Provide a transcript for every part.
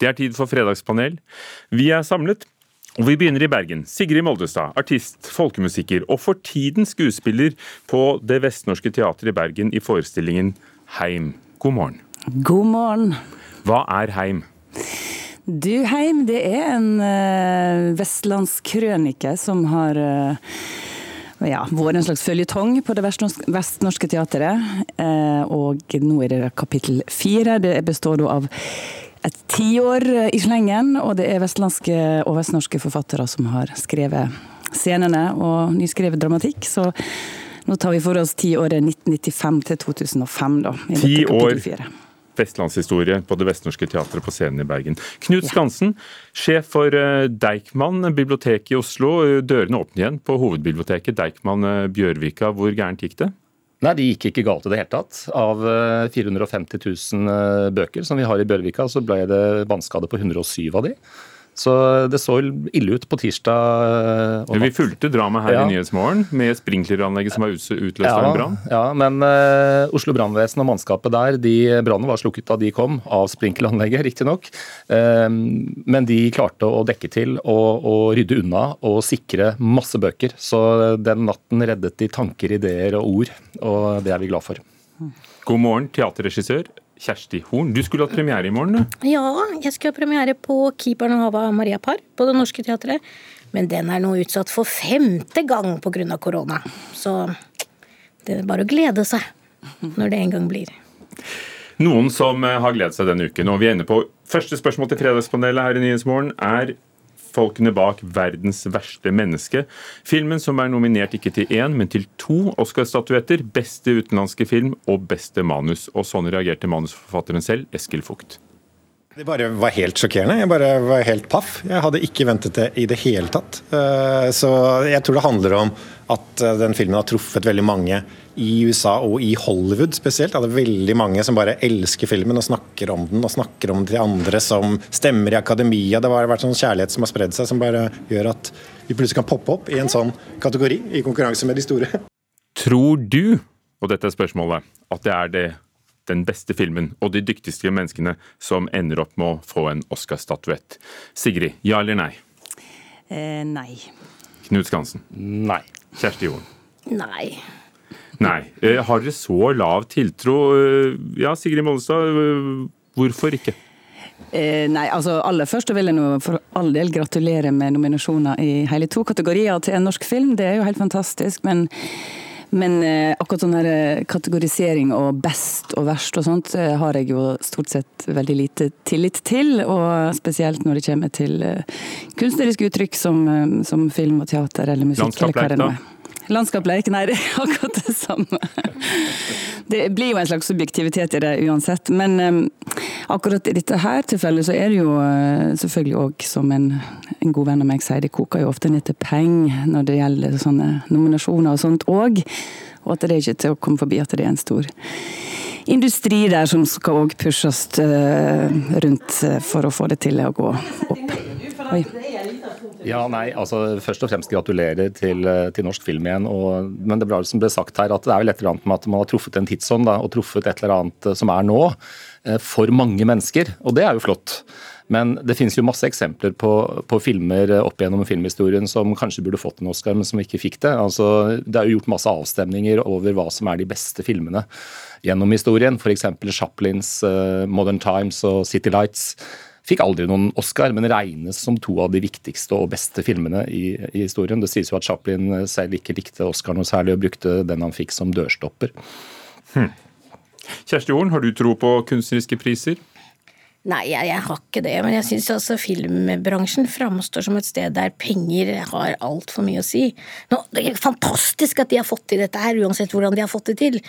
Det er tid for fredagspanel. Vi er samlet, og vi begynner i Bergen. Sigrid Moldestad, artist, folkemusiker og for tiden skuespiller på Det Vestnorske Teatret i Bergen i forestillingen Heim. God morgen. God morgen. Hva er Heim? Du, Heim, det er en uh, vestlandskrønike som har uh, ja, vært en slags føljetong på Det Vestnorske Teatret. Uh, og nå er det kapittel fire. Det består da av et tiår i slengen, og det er vestlandske og vestnorske forfattere som har skrevet scenene og nyskrevet dramatikk. så nå tar vi for oss tiåret 1995 til 2005, da. Ti år vestlandshistorie på Det Vestnorske Teatret på scenen i Bergen. Knut Skansen, sjef for eh, Deichman biblioteket i Oslo. Dørene åpner igjen på hovedbiblioteket Deichman eh, Bjørvika. Hvor gærent gikk det? Nei, De gikk ikke galt i det hele tatt. Av 450 eh, 000 bøker som vi har i Bjørvika, så ble det vannskade på 107 av de. Så det så ille ut på tirsdag. Men vi fulgte dramaet her ja. i Nyhetsmorgen med sprinkleranlegget som var utløst ja, av en brann. Ja, men uh, Oslo brannvesen og mannskapet der, de brannen var slukket da de kom, av sprinkleranlegget riktignok. Uh, men de klarte å dekke til og, og, rydde unna og sikre masse bøker. Så den natten reddet de tanker, ideer og ord, og det er vi glad for. God morgen, teaterregissør Kjersti Horn, du skulle hatt premiere i morgen? du? Ja, jeg skulle ha premiere på Keeperen av Hava Maria Parr på Det Norske Teatret. Men den er nå utsatt for femte gang pga. korona. Så det er bare å glede seg når det en gang blir. Noen som eh, har gledet seg denne uken, og vi er inne på første spørsmål til Fredagspanelet her i Nyhetsmorgen, er folkene bak 'Verdens verste menneske'. Filmen som er nominert ikke til én, men til to Oscar-statuetter. Beste utenlandske film og beste manus. Og sånn reagerte manusforfatteren selv, Eskil Fugt. Det bare var helt sjokkerende. Jeg bare var helt paff. Jeg hadde ikke ventet det i det hele tatt. Eh, så jeg tror det handler om at eh, den filmen har truffet veldig mange i USA og i Hollywood spesielt. Det er veldig mange som bare elsker filmen og snakker om den og snakker om den til andre som stemmer i akademia. Det har vært sånn kjærlighet som har spredd seg, som bare gjør at vi plutselig kan poppe opp i en sånn kategori i konkurranse med de store. Tror du, og dette er spørsmålet, at det er det den beste filmen og de dyktigste menneskene som ender opp med å få en Oscar-statuett. Sigrid, ja eller nei? Eh, nei. Knut Skansen? Nei. Kjersti Jorn? Nei. Nei. Eh, har dere så lav tiltro? Eh, ja, Sigrid Mollestad, eh, hvorfor ikke? Eh, nei, altså Aller først vil jeg nå for all del gratulere med nominasjoner i hele to kategorier til en norsk film. Det er jo helt fantastisk. men men eh, akkurat sånn her eh, kategorisering og best og verst og sånt eh, har jeg jo stort sett veldig lite tillit til. Og spesielt når det kommer til eh, kunstneriske uttrykk som, eh, som, film og teater eller musikk. eller hva det er. Landskapleik, nei, det er akkurat det samme. Det blir jo en slags subjektivitet i det uansett. Men um, akkurat i dette her tilfellet så er det jo uh, selvfølgelig òg, som en, en, god venn av meg sier, det koker jo ofte ned til penger når det gjelder sånne nominasjoner og sånt òg. Og at det er ikke til å komme forbi at det er en stor industri der som skal òg pushes uh, rundt uh, for å få det til å gå opp. Oi. Ja, nei, altså Først og fremst gratulerer til, eh, til norsk film igjen. Og, men det ble, som ble sagt her, at det er vel et eller annet med at man har truffet en tidsånd da, og truffet et eller annet eh, som er nå, eh, for mange mennesker. Og det er jo flott. Men det finnes jo masse eksempler på, på, filmer opp gjennom filmhistorien som kanskje burde fått en Oscar, men som ikke fikk det. Altså, det er jo gjort masse avstemninger over hva som er de beste filmene gjennom historien. F.eks. Chaplins uh, 'Modern Times' og 'City Lights'. Fikk aldri noen Oscar, men regnes som to av de viktigste og beste filmene i, i historien. Det sies jo at Chaplin selv ikke likte Oscar noe særlig, og brukte den han fikk som dørstopper. Hmm. Kjersti Horn, har du tro på kunstneriske priser? Nei, jeg, jeg, har ikke det, men jeg syns altså filmbransjen framstår som et sted der penger har altfor mye å si. Nå, det er fantastisk at de har fått til dette her, uansett hvordan de har fått det til,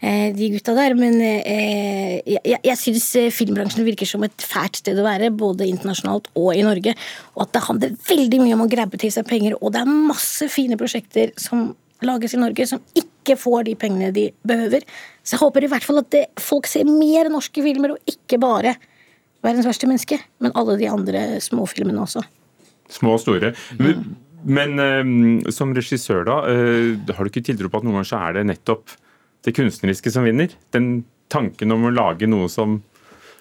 eh, de gutta der, men eh, jeg, jeg syns eh, filmbransjen virker som et fælt sted å være, både internasjonalt og i Norge, og at det handler veldig mye om å grabbe til seg penger, og det er masse fine prosjekter som lages i Norge som ikke får de pengene de behøver. Så jeg håper i hvert fall at det, folk ser mer norske filmer, og ikke bare verdens verste menneske, men alle de andre småfilmene også. Små og store. Men, men uh, som regissør, da, uh, har du ikke tiltro på at noen ganger så er det nettopp det kunstneriske som vinner? Den tanken om å lage noe som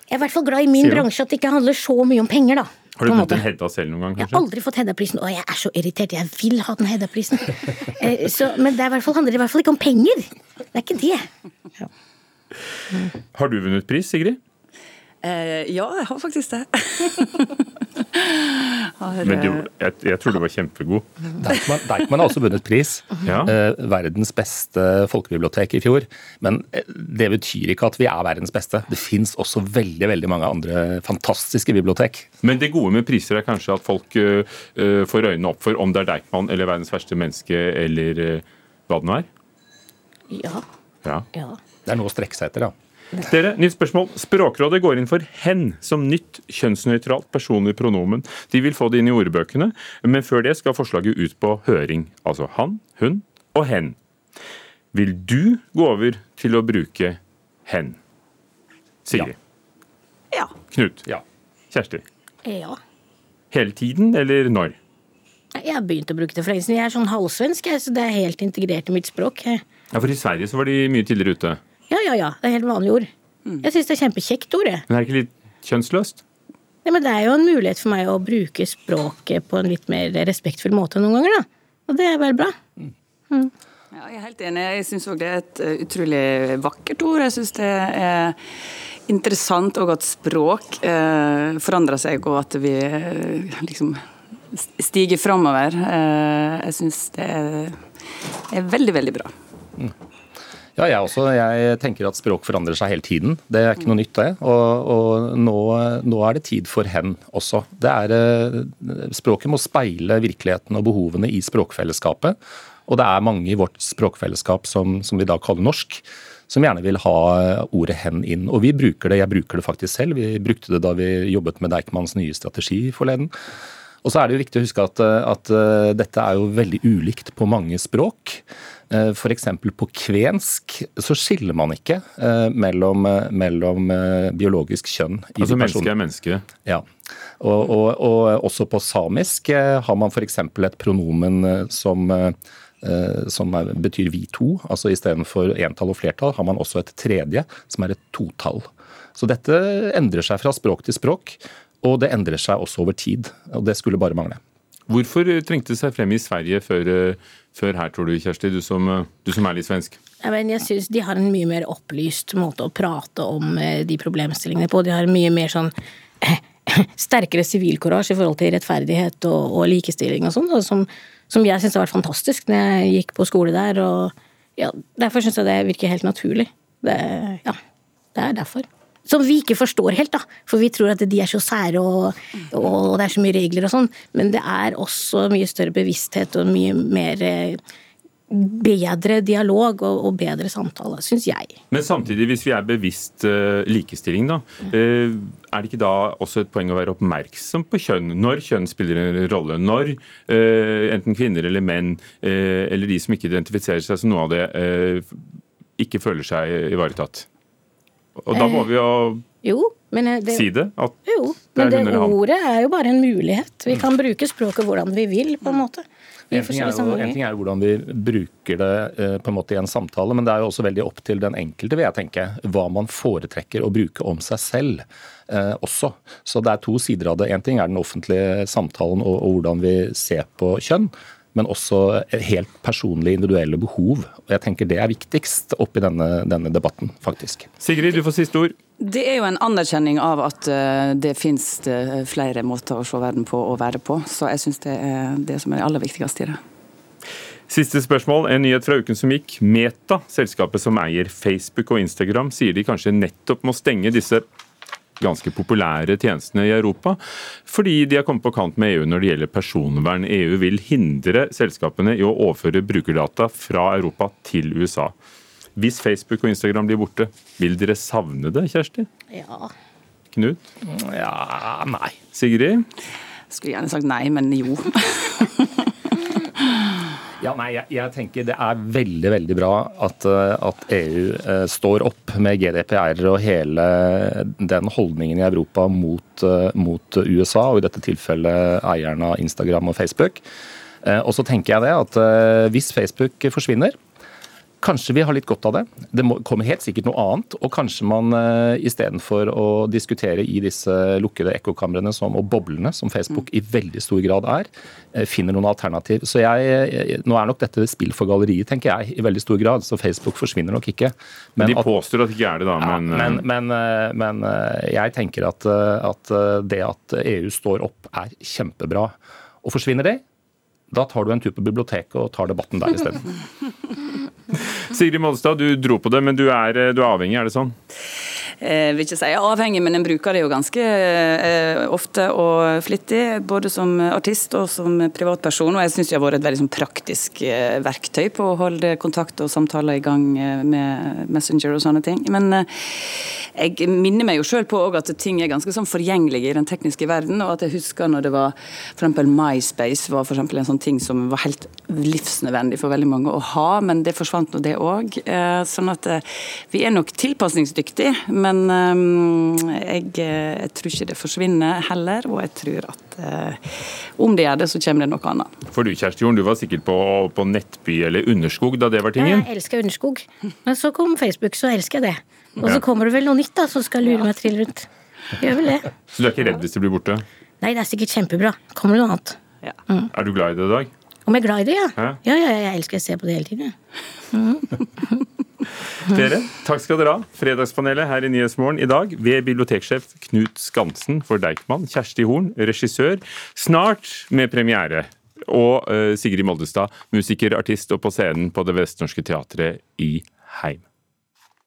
Jeg er i hvert fall glad i min bransje at det ikke handler så mye om penger, da. Har du fått en Hedda selv noen gang, Jeg har aldri fått Hedda-prisen, og jeg er så irritert. Jeg vil ha den Hedda-prisen. Eh, Men det fall, handler i hvert fall ikke om penger. Det er ikke det. Har du vunnet pris, Sigrid? Eh, ja, jeg har faktisk det. har, Men du, jeg, jeg tror du var kjempegod. Deichman, Deichman har også vunnet pris. Ja. Eh, verdens beste folkebibliotek i fjor. Men eh, det betyr ikke at vi er verdens beste. Det fins også veldig veldig mange andre fantastiske bibliotek. Men det gode med priser er kanskje at folk øh, får øynene opp for om det er Deichman eller verdens verste menneske eller uh, hva det nå er. Ja, Ja. ja. Det er noe å strekke seg etter, ja. Dere, nytt spørsmål. Språkrådet går inn for hen som nytt kjønnsnøytralt personlig pronomen. De vil få det inn i ordbøkene, men før det skal forslaget ut på høring. Altså han, hun og hen. Vil du gå over til å bruke hen? Sigrid. ja. Knut. ja. Kjersti. ja. Hele tiden, eller når? Jeg har begynt å bruke det for lenge siden. Jeg er sånn halvsvensk, så det er helt integrert i mitt språk. Ja, for I Sverige så var de mye tidligere ute. Ja, ja, ja. Det er helt vanlig ord. Jeg syns det er kjempekjekt ord, jeg. Men er det ikke litt kjønnsløst? Nei, men det er jo en mulighet for meg å bruke språket på en litt mer respektfull måte noen ganger, da. Og det er vel bra. Ja, jeg er helt enig. Jeg syns òg det er et eh, utrolig vakkert ord. Jeg syns det er interessant òg at språk eh, forandrer seg, og at vi eh, liksom stiger framover. Eh, jeg syns det er, er veldig, veldig bra. Ja, jeg også. Jeg tenker at språk forandrer seg hele tiden. Det er ikke noe nytt, det. Og, og nå, nå er det tid for hen også. Er, eh, språket må speile virkeligheten og behovene i språkfellesskapet. Og det er mange i vårt språkfellesskap som, som vi da kaller norsk, som gjerne vil ha ordet hen inn. Og vi bruker det, jeg bruker det faktisk selv. Vi brukte det da vi jobbet med Deichmans nye strategi forleden. Og så er det jo viktig å huske at, at uh, dette er jo veldig ulikt på mange språk. Uh, F.eks. på kvensk så skiller man ikke mellom, mellom biologisk kjønn. i Altså menneske er menneske. Ja. Og, og, og også på samisk eh, har man f.eks. et pronomen eh, som, eh, eh, som er, betyr vi to. Altså istedenfor entall og flertall har man også et tredje, som er et totall. Så dette endrer seg fra språk til språk, og det endrer seg også over tid. Og det skulle bare mangle. Hvorfor eh, trengte det seg frem i Sverige før, eh, før her, tror du, Kjersti? Du som, eh, du som er litt svensk. Ja, men jeg syns de har en mye mer opplyst måte å prate om de problemstillingene på. De har en mye mer sånn sterkere sivilkurasje i forhold til rettferdighet og, og likestilling og sånn, som, som jeg syns har vært fantastisk når jeg gikk på skole der. og ja, Derfor syns jeg det virker helt naturlig. Det, ja, det er derfor. Som vi ikke forstår helt, da. For vi tror at de er så sære og, og det er så mye regler og sånn. Men det er også mye større bevissthet og mye mer eh, bedre dialog og, og bedre samtale, syns jeg. Men samtidig, hvis vi er bevisst uh, likestilling, da, Uh, er det ikke da også et poeng å være oppmerksom på kjønn? Når kjønn spiller en rolle? Når uh, enten kvinner eller menn, eller de som ikke identifiserer seg som noe av det, ikke føler seg ivaretatt? Og da må vi jo Jo, men eh, det, si det. At jo, det er men det hun ordet er jo bare en mulighet. Vi kan bruke språket hvordan vi vil, på en måte. En ting, er jo, en ting er jo hvordan vi bruker det eh, på en måte i en samtale, men det er jo også veldig opp til den enkelte, vil jeg tenke, hva man foretrekker å bruke om seg selv eh, også. Så det er to sider av det. En ting er den offentlige samtalen og, og hvordan vi ser på kjønn. Men også helt personlige, individuelle behov. Og jeg tenker Det er viktigst oppi denne, denne debatten, faktisk. Sigrid, du får siste ord. Det er jo en anerkjenning av at eh, det finnes eh, flere måter å se verden på og være på. Så jeg syns det er det som er det aller viktigste i det. Siste spørsmål. En nyhet fra uken som gikk. Meta, selskapet som eier Facebook og Instagram, sier de kanskje nettopp må stenge disse ganske populære tjenestene i Europa, fordi de har kommet på kant med EU når det gjelder personvern. EU vil hindre selskapene i å overføre brukerdata fra Europa til USA. Hvis Facebook og Instagram blir borte, vil dere savne det, Kjersti? Ja. Knut? Ja, nei. Sigrid? Skulle gjerne sagt nei, men jo. Ja, nei, jeg, jeg tenker Det er veldig veldig bra at, eh, at EU eh, står opp med GDPR og hele den holdningen i Europa mot, eh, mot USA, og i dette tilfellet eierne av Instagram og Facebook. Eh, og så tenker jeg det at eh, hvis Facebook forsvinner, Kanskje vi har litt godt av det. Det kommer helt sikkert noe annet. Og kanskje man uh, istedenfor å diskutere i disse lukkede ekkokamrene og boblene, som Facebook i veldig stor grad er, uh, finner noen alternativ. Så jeg, Nå er nok dette spill for galleriet, tenker jeg, i veldig stor grad. Så Facebook forsvinner nok ikke. Men De påstår at det ikke er det, da. Ja, men, men, men, men, jeg tenker at, at det at EU står opp, er kjempebra. Og forsvinner det, da tar du en tur på biblioteket og tar debatten der isteden. Sigrid Molstad, du dro på det, men du er, du er avhengig, er det sånn? Jeg vil ikke si avhengig, men en bruker det jo ganske eh, ofte og flittig. Både som artist og som privatperson. Og jeg syns det har vært et veldig sånn praktisk eh, verktøy på å holde kontakt og samtaler i gang eh, med Messenger og sånne ting. Men jeg minner meg jo sjøl på at ting er ganske sånn forgjengelige i den tekniske verden. Og at jeg husker når det var f.eks. MySpace var for en sånn ting som var helt livsnødvendig for veldig mange å ha, men det forsvant nå det òg. Sånn at vi er nok tilpasningsdyktige. Men um, jeg, eh, jeg, tror ikke det forsvinner heller, og jeg tror at uh, om det gjør det, så kommer det noe annet. For du Kjersti Jorn, du var sikkert på, på Nettby eller Underskog da det var tingen? Jeg elsker Underskog, men så kom Facebook, så elsker jeg det. Og så kommer det vel noe nytt da, som skal lure meg trill rundt. Gjør vel det. Så du er ikke redd hvis det blir borte? Nei, det er sikkert kjempebra. Kommer det noe annet. Ja. Mm. Er du glad i det i dag? Om jeg er glad i det, ja. Ja, ja, ja jeg elsker å se på det hele tiden. Mm. Dere, takk skal dere ha. Fredagspanelet her i Nyhetsmorgen i dag ved biblioteksjef Knut Skansen for Deichman, Kjersti Horn, regissør, snart med premiere. Og uh, Sigrid Moldestad, musiker, artist og på scenen på Det Vestnorske Teatret i Heim.